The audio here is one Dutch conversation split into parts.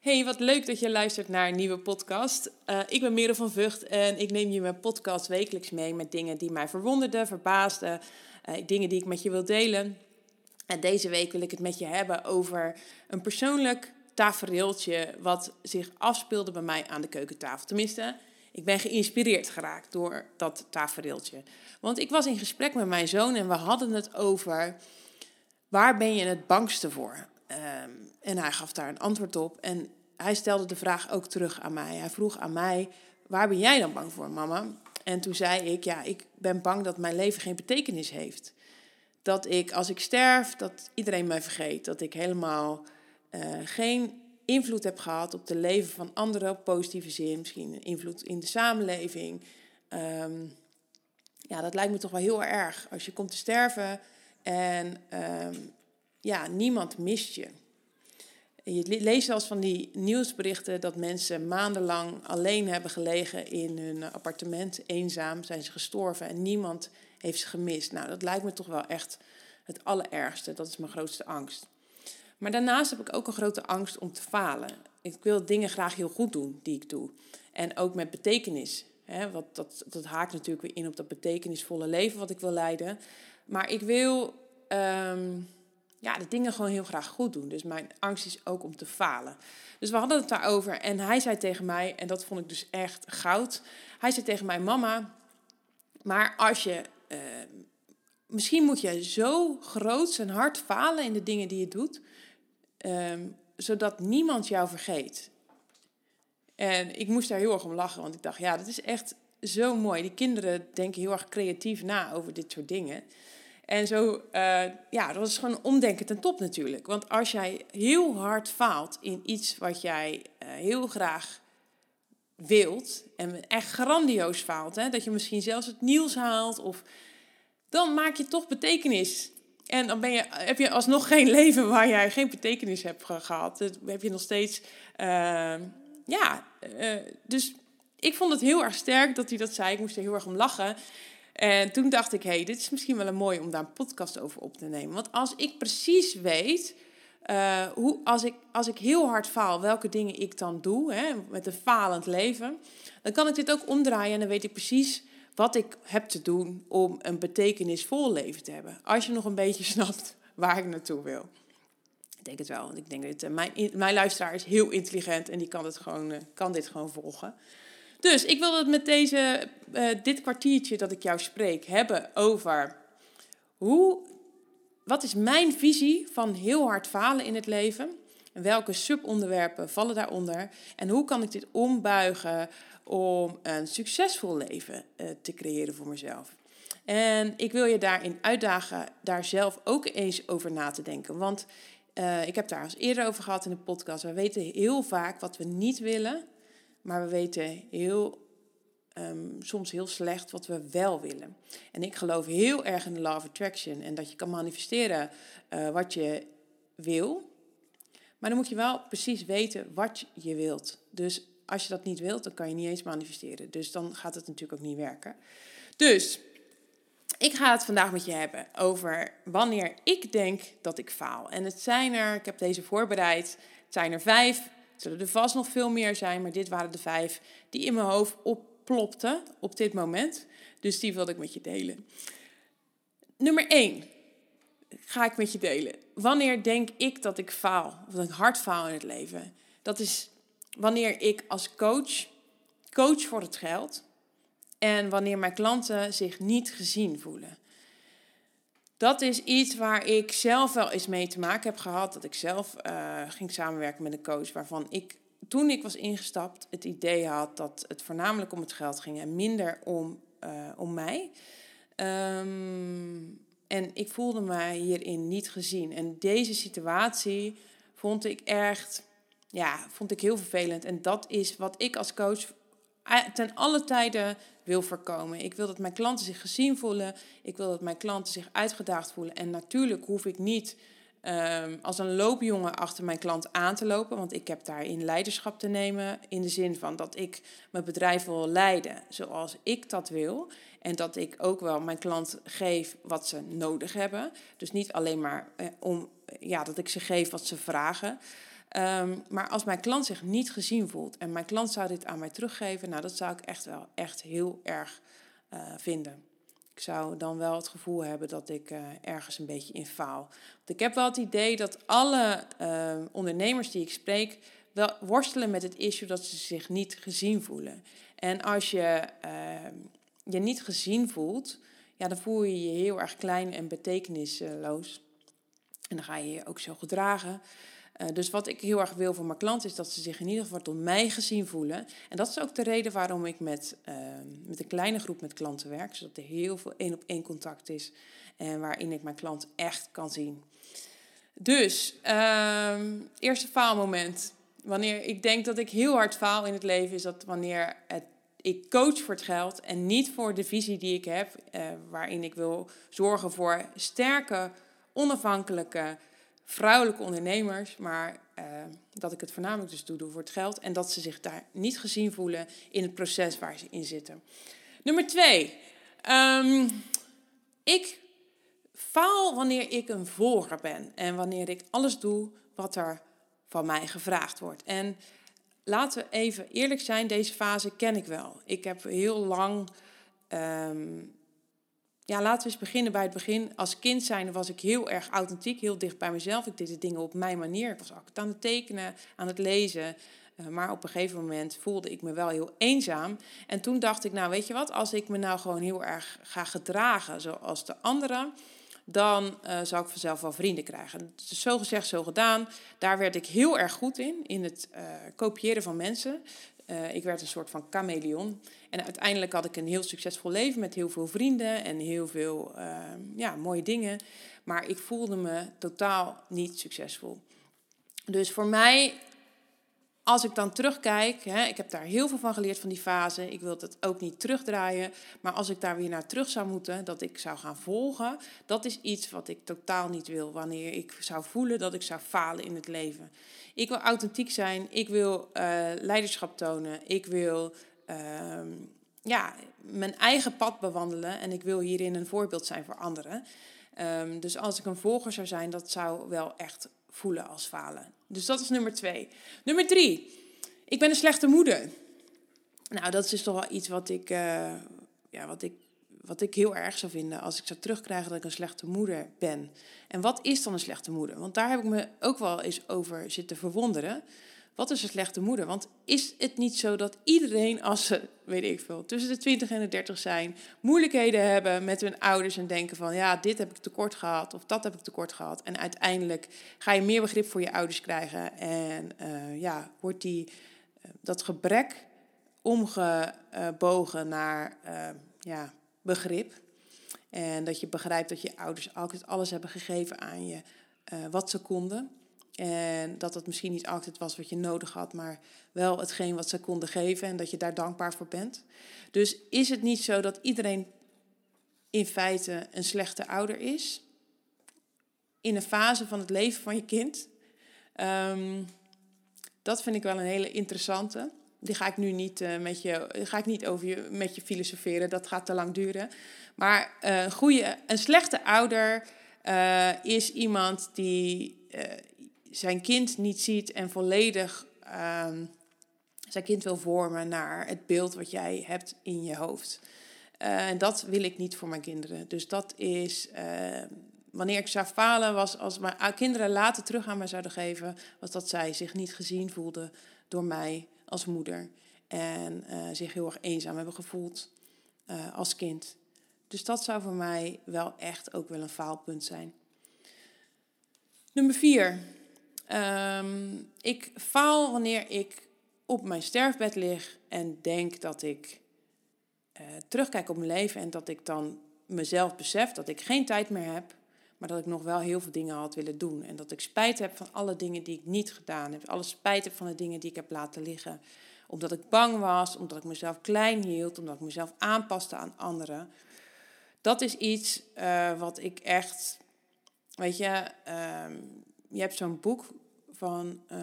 Hey, wat leuk dat je luistert naar een nieuwe podcast. Uh, ik ben Merel van Vught en ik neem je mijn podcast wekelijks mee met dingen die mij verwonderden, verbaasden, uh, dingen die ik met je wil delen. En deze week wil ik het met je hebben over een persoonlijk tafereeltje wat zich afspeelde bij mij aan de keukentafel. Tenminste, ik ben geïnspireerd geraakt door dat tafereeltje. Want ik was in gesprek met mijn zoon en we hadden het over waar ben je het bangste voor? Um, en hij gaf daar een antwoord op. En hij stelde de vraag ook terug aan mij. Hij vroeg aan mij: Waar ben jij dan bang voor, mama? En toen zei ik: Ja, ik ben bang dat mijn leven geen betekenis heeft. Dat ik, als ik sterf, dat iedereen mij vergeet. Dat ik helemaal uh, geen invloed heb gehad op de leven van anderen op positieve zin. Misschien invloed in de samenleving. Um, ja, dat lijkt me toch wel heel erg. Als je komt te sterven en um, ja, niemand mist je. Je leest zelfs van die nieuwsberichten dat mensen maandenlang alleen hebben gelegen in hun appartement, eenzaam, zijn ze gestorven en niemand heeft ze gemist. Nou, dat lijkt me toch wel echt het allerergste. Dat is mijn grootste angst. Maar daarnaast heb ik ook een grote angst om te falen. Ik wil dingen graag heel goed doen die ik doe. En ook met betekenis. Hè, wat, dat, dat haakt natuurlijk weer in op dat betekenisvolle leven wat ik wil leiden. Maar ik wil. Um, ja, de dingen gewoon heel graag goed doen. Dus mijn angst is ook om te falen. Dus we hadden het daarover en hij zei tegen mij, en dat vond ik dus echt goud. Hij zei tegen mij, mama, maar als je, uh, misschien moet je zo groot en hard falen in de dingen die je doet, uh, zodat niemand jou vergeet. En ik moest daar heel erg om lachen, want ik dacht, ja, dat is echt zo mooi. Die kinderen denken heel erg creatief na over dit soort dingen. En zo, uh, ja, dat was gewoon omdenken ten top natuurlijk. Want als jij heel hard faalt in iets wat jij uh, heel graag wilt, en echt grandioos faalt, hè, dat je misschien zelfs het nieuws haalt, of, dan maak je toch betekenis. En dan ben je, heb je alsnog geen leven waar jij geen betekenis hebt gehad. Dan heb je nog steeds, uh, ja, dus ik vond het heel erg sterk dat hij dat zei. Ik moest er heel erg om lachen. En toen dacht ik, hé, hey, dit is misschien wel een mooi om daar een podcast over op te nemen. Want als ik precies weet, uh, hoe, als, ik, als ik heel hard faal, welke dingen ik dan doe, hè, met een falend leven, dan kan ik dit ook omdraaien en dan weet ik precies wat ik heb te doen om een betekenisvol leven te hebben. Als je nog een beetje snapt waar ik naartoe wil. Ik denk het wel, want ik denk dat uh, mijn, mijn luisteraar is heel intelligent en die kan, het gewoon, uh, kan dit gewoon volgen. Dus ik wil het met deze, uh, dit kwartiertje dat ik jou spreek hebben over hoe, wat is mijn visie van heel hard falen in het leven? En welke subonderwerpen vallen daaronder? En hoe kan ik dit ombuigen om een succesvol leven uh, te creëren voor mezelf? En ik wil je daarin uitdagen daar zelf ook eens over na te denken. Want uh, ik heb daar als eerder over gehad in de podcast. We weten heel vaak wat we niet willen maar we weten heel, um, soms heel slecht wat we wel willen. En ik geloof heel erg in de law of attraction en dat je kan manifesteren uh, wat je wil. Maar dan moet je wel precies weten wat je wilt. Dus als je dat niet wilt, dan kan je niet eens manifesteren. Dus dan gaat het natuurlijk ook niet werken. Dus ik ga het vandaag met je hebben over wanneer ik denk dat ik faal. En het zijn er, ik heb deze voorbereid, het zijn er vijf zullen er vast nog veel meer zijn, maar dit waren de vijf die in mijn hoofd opplopten op dit moment. Dus die wilde ik met je delen. Nummer 1 ga ik met je delen. Wanneer denk ik dat ik faal, of dat ik hard faal in het leven? Dat is wanneer ik als coach coach voor het geld en wanneer mijn klanten zich niet gezien voelen dat is iets waar ik zelf wel eens mee te maken heb gehad. Dat ik zelf uh, ging samenwerken met een coach waarvan ik toen ik was ingestapt het idee had dat het voornamelijk om het geld ging en minder om, uh, om mij. Um, en ik voelde mij hierin niet gezien. En deze situatie vond ik echt, ja, vond ik heel vervelend. En dat is wat ik als coach ten alle tijden wil voorkomen. Ik wil dat mijn klanten zich gezien voelen. Ik wil dat mijn klanten zich uitgedaagd voelen. En natuurlijk hoef ik niet um, als een loopjongen achter mijn klant aan te lopen. Want ik heb daarin leiderschap te nemen. In de zin van dat ik mijn bedrijf wil leiden zoals ik dat wil. En dat ik ook wel mijn klant geef wat ze nodig hebben. Dus niet alleen maar eh, om ja, dat ik ze geef wat ze vragen. Ehm, maar als mijn klant zich niet gezien voelt en mijn klant zou dit aan mij teruggeven, nou, dat zou ik echt wel echt heel erg uh, vinden. Ik zou dan wel het gevoel hebben dat ik uh, ergens een beetje in faal. Want ik heb wel het idee dat alle uh, ondernemers die ik spreek wel worstelen met het issue dat ze zich niet gezien voelen. En als je ehm, je niet gezien voelt, ja, dan voel je je heel erg klein en betekenisloos. En dan ga je je ook zo gedragen. Uh, dus wat ik heel erg wil voor mijn klant is dat ze zich in ieder geval door mij gezien voelen. En dat is ook de reden waarom ik met, uh, met een kleine groep met klanten werk. Zodat er heel veel één op één contact is. En waarin ik mijn klant echt kan zien. Dus, uh, eerste faalmoment. Wanneer ik denk dat ik heel hard faal in het leven, is dat wanneer het, ik coach voor het geld en niet voor de visie die ik heb. Uh, waarin ik wil zorgen voor sterke, onafhankelijke vrouwelijke ondernemers, maar uh, dat ik het voornamelijk dus doe, voor het geld en dat ze zich daar niet gezien voelen in het proces waar ze in zitten. Nummer twee, um, ik faal wanneer ik een volger ben en wanneer ik alles doe wat er van mij gevraagd wordt. En laten we even eerlijk zijn, deze fase ken ik wel. Ik heb heel lang um, ja, laten we eens beginnen bij het begin. Als kind zijn was ik heel erg authentiek, heel dicht bij mezelf. Ik deed de dingen op mijn manier. Ik was aan het tekenen, aan het lezen. Uh, maar op een gegeven moment voelde ik me wel heel eenzaam. En toen dacht ik, nou weet je wat, als ik me nou gewoon heel erg ga gedragen zoals de anderen, dan uh, zou ik vanzelf wel vrienden krijgen. Dus zo gezegd, zo gedaan. Daar werd ik heel erg goed in, in het uh, kopiëren van mensen. Uh, ik werd een soort van chameleon. En uiteindelijk had ik een heel succesvol leven met heel veel vrienden en heel veel uh, ja, mooie dingen. Maar ik voelde me totaal niet succesvol. Dus voor mij, als ik dan terugkijk, hè, ik heb daar heel veel van geleerd van die fase. Ik wil het ook niet terugdraaien. Maar als ik daar weer naar terug zou moeten, dat ik zou gaan volgen, dat is iets wat ik totaal niet wil. Wanneer ik zou voelen dat ik zou falen in het leven. Ik wil authentiek zijn. Ik wil uh, leiderschap tonen. Ik wil uh, ja, mijn eigen pad bewandelen. En ik wil hierin een voorbeeld zijn voor anderen. Um, dus als ik een volger zou zijn, dat zou wel echt voelen als falen. Dus dat is nummer twee. Nummer drie. Ik ben een slechte moeder. Nou, dat is toch wel iets wat ik, uh, ja, wat ik wat ik heel erg zou vinden als ik zou terugkrijgen dat ik een slechte moeder ben. En wat is dan een slechte moeder? Want daar heb ik me ook wel eens over zitten verwonderen. Wat is een slechte moeder? Want is het niet zo dat iedereen, als ze, weet ik veel, tussen de 20 en de 30 zijn, moeilijkheden hebben met hun ouders en denken van, ja, dit heb ik tekort gehad of dat heb ik tekort gehad. En uiteindelijk ga je meer begrip voor je ouders krijgen en uh, ja, wordt die, uh, dat gebrek omgebogen naar, uh, ja, begrip. En dat je begrijpt dat je ouders altijd alles hebben gegeven aan je wat ze konden. En dat het misschien niet altijd was wat je nodig had, maar wel hetgeen wat ze konden geven en dat je daar dankbaar voor bent. Dus is het niet zo dat iedereen in feite een slechte ouder is? In een fase van het leven van je kind? Um, dat vind ik wel een hele interessante. Die ga ik nu niet, uh, met, je, ga ik niet over je, met je filosoferen, dat gaat te lang duren. Maar uh, een, goede, een slechte ouder uh, is iemand die zijn kind niet ziet en volledig ehm, zijn kind wil vormen naar het beeld wat jij hebt in je hoofd. en dat wil ik niet voor mijn kinderen. Dus dat is wanneer ik zou falen, was als mijn kinderen later terug aan mij zouden geven, was dat zij zich niet gezien voelden door mij als moeder. En uh, zich heel erg eenzaam hebben gevoeld uh, als kind. Dus dat zou voor mij wel echt ook wel een faalpunt zijn. Nummer vier. Um, ik faal wanneer ik op mijn sterfbed lig en denk dat ik uh, terugkijk op mijn leven en dat ik dan mezelf besef dat ik geen tijd meer heb, maar dat ik nog wel heel veel dingen had willen doen. En dat ik spijt heb van alle dingen die ik niet gedaan heb. Alle spijt heb van de dingen die ik heb laten liggen. Omdat ik bang was, omdat ik mezelf klein hield, omdat ik mezelf aanpaste aan anderen. Dat is iets uh, wat ik echt. Weet je, uh, je hebt zo'n boek van. Uh,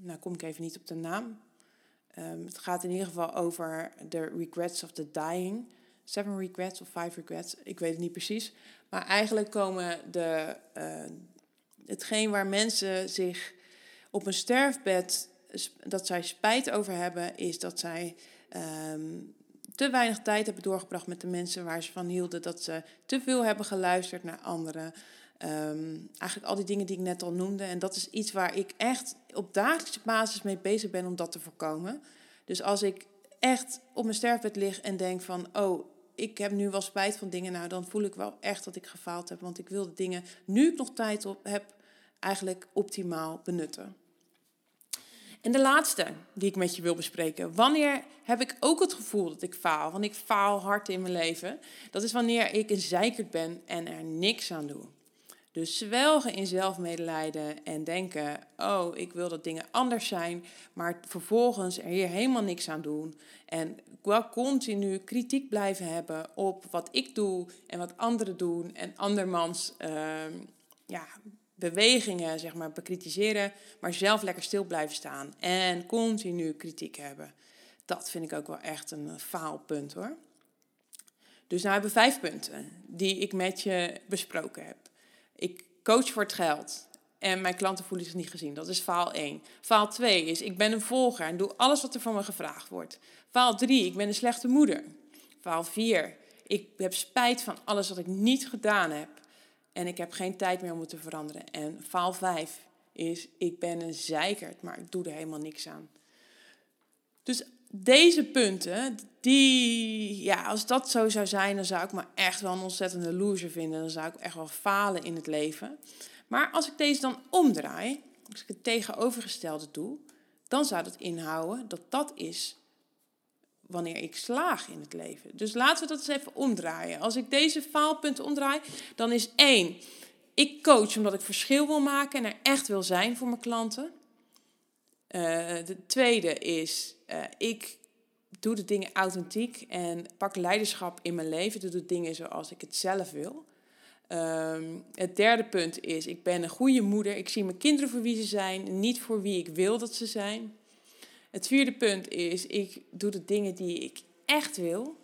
nou, kom ik even niet op de naam. Um, het gaat in ieder geval over The Regrets of the Dying. Seven Regrets of Five Regrets, ik weet het niet precies. Maar eigenlijk komen de, uh, hetgeen waar mensen zich op een sterfbed dat zij spijt over hebben, is dat zij ehm, te weinig tijd hebben doorgebracht met de mensen waar ze van hielden, dat ze te veel hebben geluisterd naar anderen. Ehm, eigenlijk al die dingen die ik net al noemde. En dat is iets waar ik echt op dagelijkse basis mee bezig ben om dat te voorkomen. Dus als ik echt op mijn sterfbed lig en denk van, oh, ik heb nu wel spijt van dingen, nou dan voel ik wel echt dat ik gefaald heb. Want ik wil de dingen, nu ik nog tijd op heb, eigenlijk optimaal benutten. En de laatste die ik met je wil bespreken. Wanneer heb ik ook het gevoel dat ik faal? Want ik faal hard in mijn leven. Dat is wanneer ik een ben en er niks aan doe. Dus zwelgen in zelfmedelijden en denken: oh, ik wil dat dingen anders zijn, maar vervolgens er hier helemaal niks aan doen. En wel continu kritiek blijven hebben op wat ik doe en wat anderen doen en andermans uh, ja, bewegingen zeg maar, bekritiseren, maar zelf lekker stil blijven staan en continu kritiek hebben. Dat vind ik ook wel echt een faalpunt hoor. Dus nou hebben we vijf punten die ik met je besproken heb. Ik coach voor het geld en mijn klanten voelen zich niet gezien. Dat is faal 1. Faal 2 is ik ben een volger en doe alles wat er van me gevraagd wordt. Faal 3, ik ben een slechte moeder. Faal 4, ik heb spijt van alles wat ik niet gedaan heb. En ik heb geen tijd meer om te veranderen. En faal 5 is ik ben een zeikert, maar ik doe er helemaal niks aan. Dus deze punten, die, ja, als dat zo zou zijn, dan zou ik me echt wel een ontzettende loser vinden. Dan zou ik echt wel falen in het leven. Maar als ik deze dan omdraai, als ik het tegenovergestelde doe, dan zou dat inhouden dat dat is wanneer ik slaag in het leven. Dus laten we dat eens even omdraaien. Als ik deze faalpunten omdraai, dan is één, ik coach omdat ik verschil wil maken en er echt wil zijn voor mijn klanten. Uh, de tweede is, uh, ik doe de dingen authentiek en pak leiderschap in mijn leven. Doe de dingen zoals ik het zelf wil. Um, het derde punt is, ik ben een goede moeder. Ik zie mijn kinderen voor wie ze zijn, niet voor wie ik wil dat ze zijn. Het vierde punt is, ik doe de dingen die ik echt wil.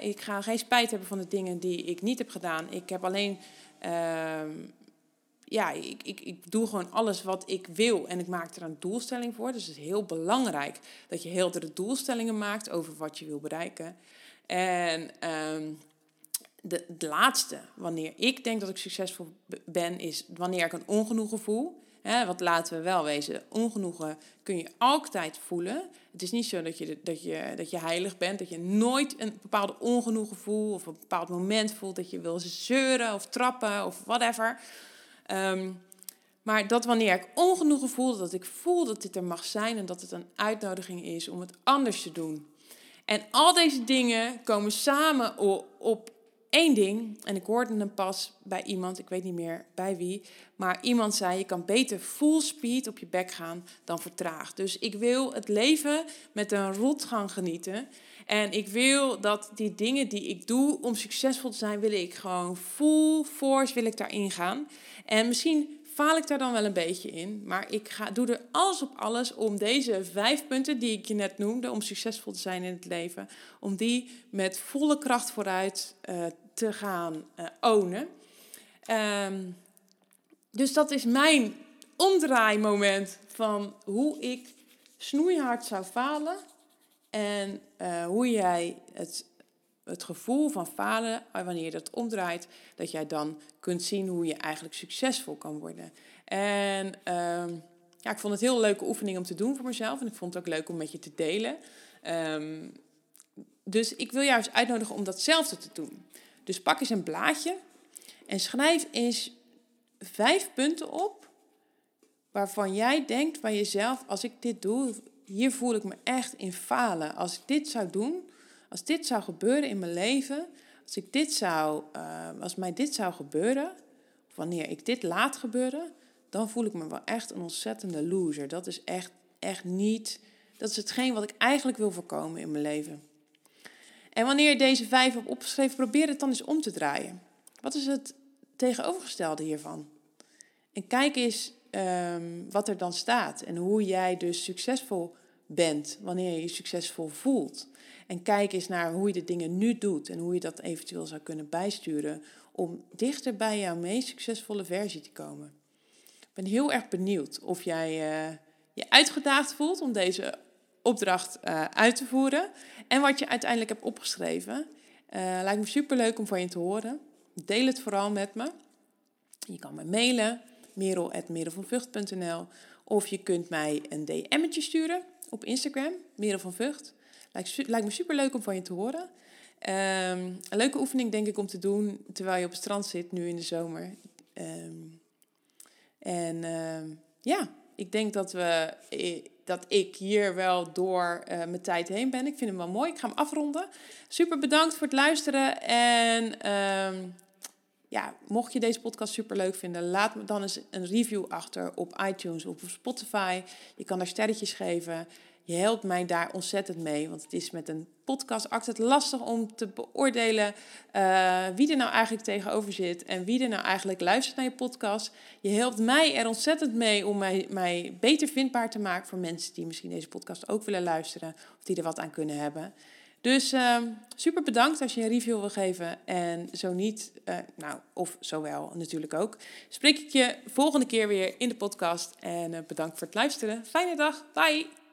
ik ga geen spijt hebben van de dingen die ik niet heb gedaan. Ik heb alleen, uh, ja, ik, ik, ik doe gewoon alles wat ik wil en ik maak er een doelstelling voor. Dus het is heel belangrijk dat je heel de doelstellingen maakt over wat je wil bereiken. En um, de, laatste, wanneer ik denk dat ik succesvol ben, is wanneer ik een ongenoegen voel. Hè, want laten we wel wezen, ongenoegen kun je altijd voelen. Het is niet zo dat je, dat, je, dat je heilig bent, dat je nooit een bepaalde ongenoegen voelt of een bepaald moment voelt dat je wil zeuren of trappen of whatever. Um, maar dat wanneer ik ongenoegen voel, dat ik voel dat dit er mag zijn en dat het een uitnodiging is om het anders te doen. En al deze dingen komen samen op één ding, en ik hoorde hem pas bij iemand, ik weet niet meer bij wie, maar iemand zei: je kan beter full speed op je bek gaan dan vertraagd. Dus ik wil het leven met een rotgang genieten. En ik wil dat die dingen die ik doe om succesvol te zijn, wil ik gewoon full force wil ik daarin gaan. En misschien faal ik daar dan wel een beetje in. Maar ik ga, doe er alles op alles om deze vijf punten die ik je net noemde, om succesvol te zijn in het leven, om die met volle kracht vooruit uh, te gaan uh, ownen. Um, dus dat is mijn omdraaimoment van hoe ik snoeihard zou falen en uh, hoe jij het, het gevoel van falen, wanneer je dat omdraait, dat jij dan kunt zien hoe je eigenlijk succesvol kan worden. En um, ja, ik vond het een heel leuke oefening om te doen voor mezelf en ik vond het ook leuk om met je te delen. Um, dus ik wil jou eens uitnodigen om datzelfde te doen. Dus pak eens een blaadje en schrijf eens vijf punten op waarvan jij denkt bij jezelf, als ik dit doe, hier voel ik me echt in falen. Als ik dit zou doen, als dit zou gebeuren in mijn leven, als ik dit zou, uh, als mij dit zou gebeuren, wanneer ik dit laat gebeuren, dan voel ik me wel echt een ontzettende loser. Dat is echt, echt niet, dat is hetgeen wat ik eigenlijk wil voorkomen in mijn leven. En wanneer je deze vijf hebt opgeschreven, probeer het dan eens om te draaien. Wat is het tegenovergestelde hiervan? En kijk eens um, wat er dan staat en hoe jij dus succesvol bent wanneer je je succesvol voelt. En kijk eens naar hoe je de dingen nu doet en hoe je dat eventueel zou kunnen bijsturen om dichter bij jouw meest succesvolle versie te komen. ben heel erg benieuwd of jij uh, je uitgedaagd voelt om deze opdracht uh, uit te voeren. En wat je uiteindelijk hebt opgeschreven. Uh, lijkt me super leuk om van je te horen. Deel het vooral met me. Je kan me mailen, merel.merelvanvucht.nl of je kunt mij een DM'tje sturen op Instagram, Merel van Vught. Lijkt, lijkt me super leuk om van je te horen. Um, een leuke oefening denk ik om te doen terwijl je op het strand zit, nu in de zomer. Um, en uh, ja, ik denk dat, we, dat ik hier wel door uh, mijn tijd heen ben. Ik vind hem wel mooi. Ik ga hem afronden. Super bedankt voor het luisteren. En um, ja, mocht je deze podcast super leuk vinden, laat me dan eens een review achter op iTunes of op Spotify. Je kan daar sterretjes geven. Je helpt mij daar ontzettend mee, want het is met een podcast altijd lastig om te beoordelen uh, wie er nou eigenlijk tegenover zit en wie er nou eigenlijk luistert naar je podcast. Je helpt mij er ontzettend mee om mij, mij beter vindbaar te maken voor mensen die misschien deze podcast ook willen luisteren of die er wat aan kunnen hebben. Dus uh, super bedankt als je een review wil geven. En zo niet, uh, nou, of zowel natuurlijk ook. Spreek ik je volgende keer weer in de podcast. En uh, bedankt voor het luisteren. Fijne dag. Bye.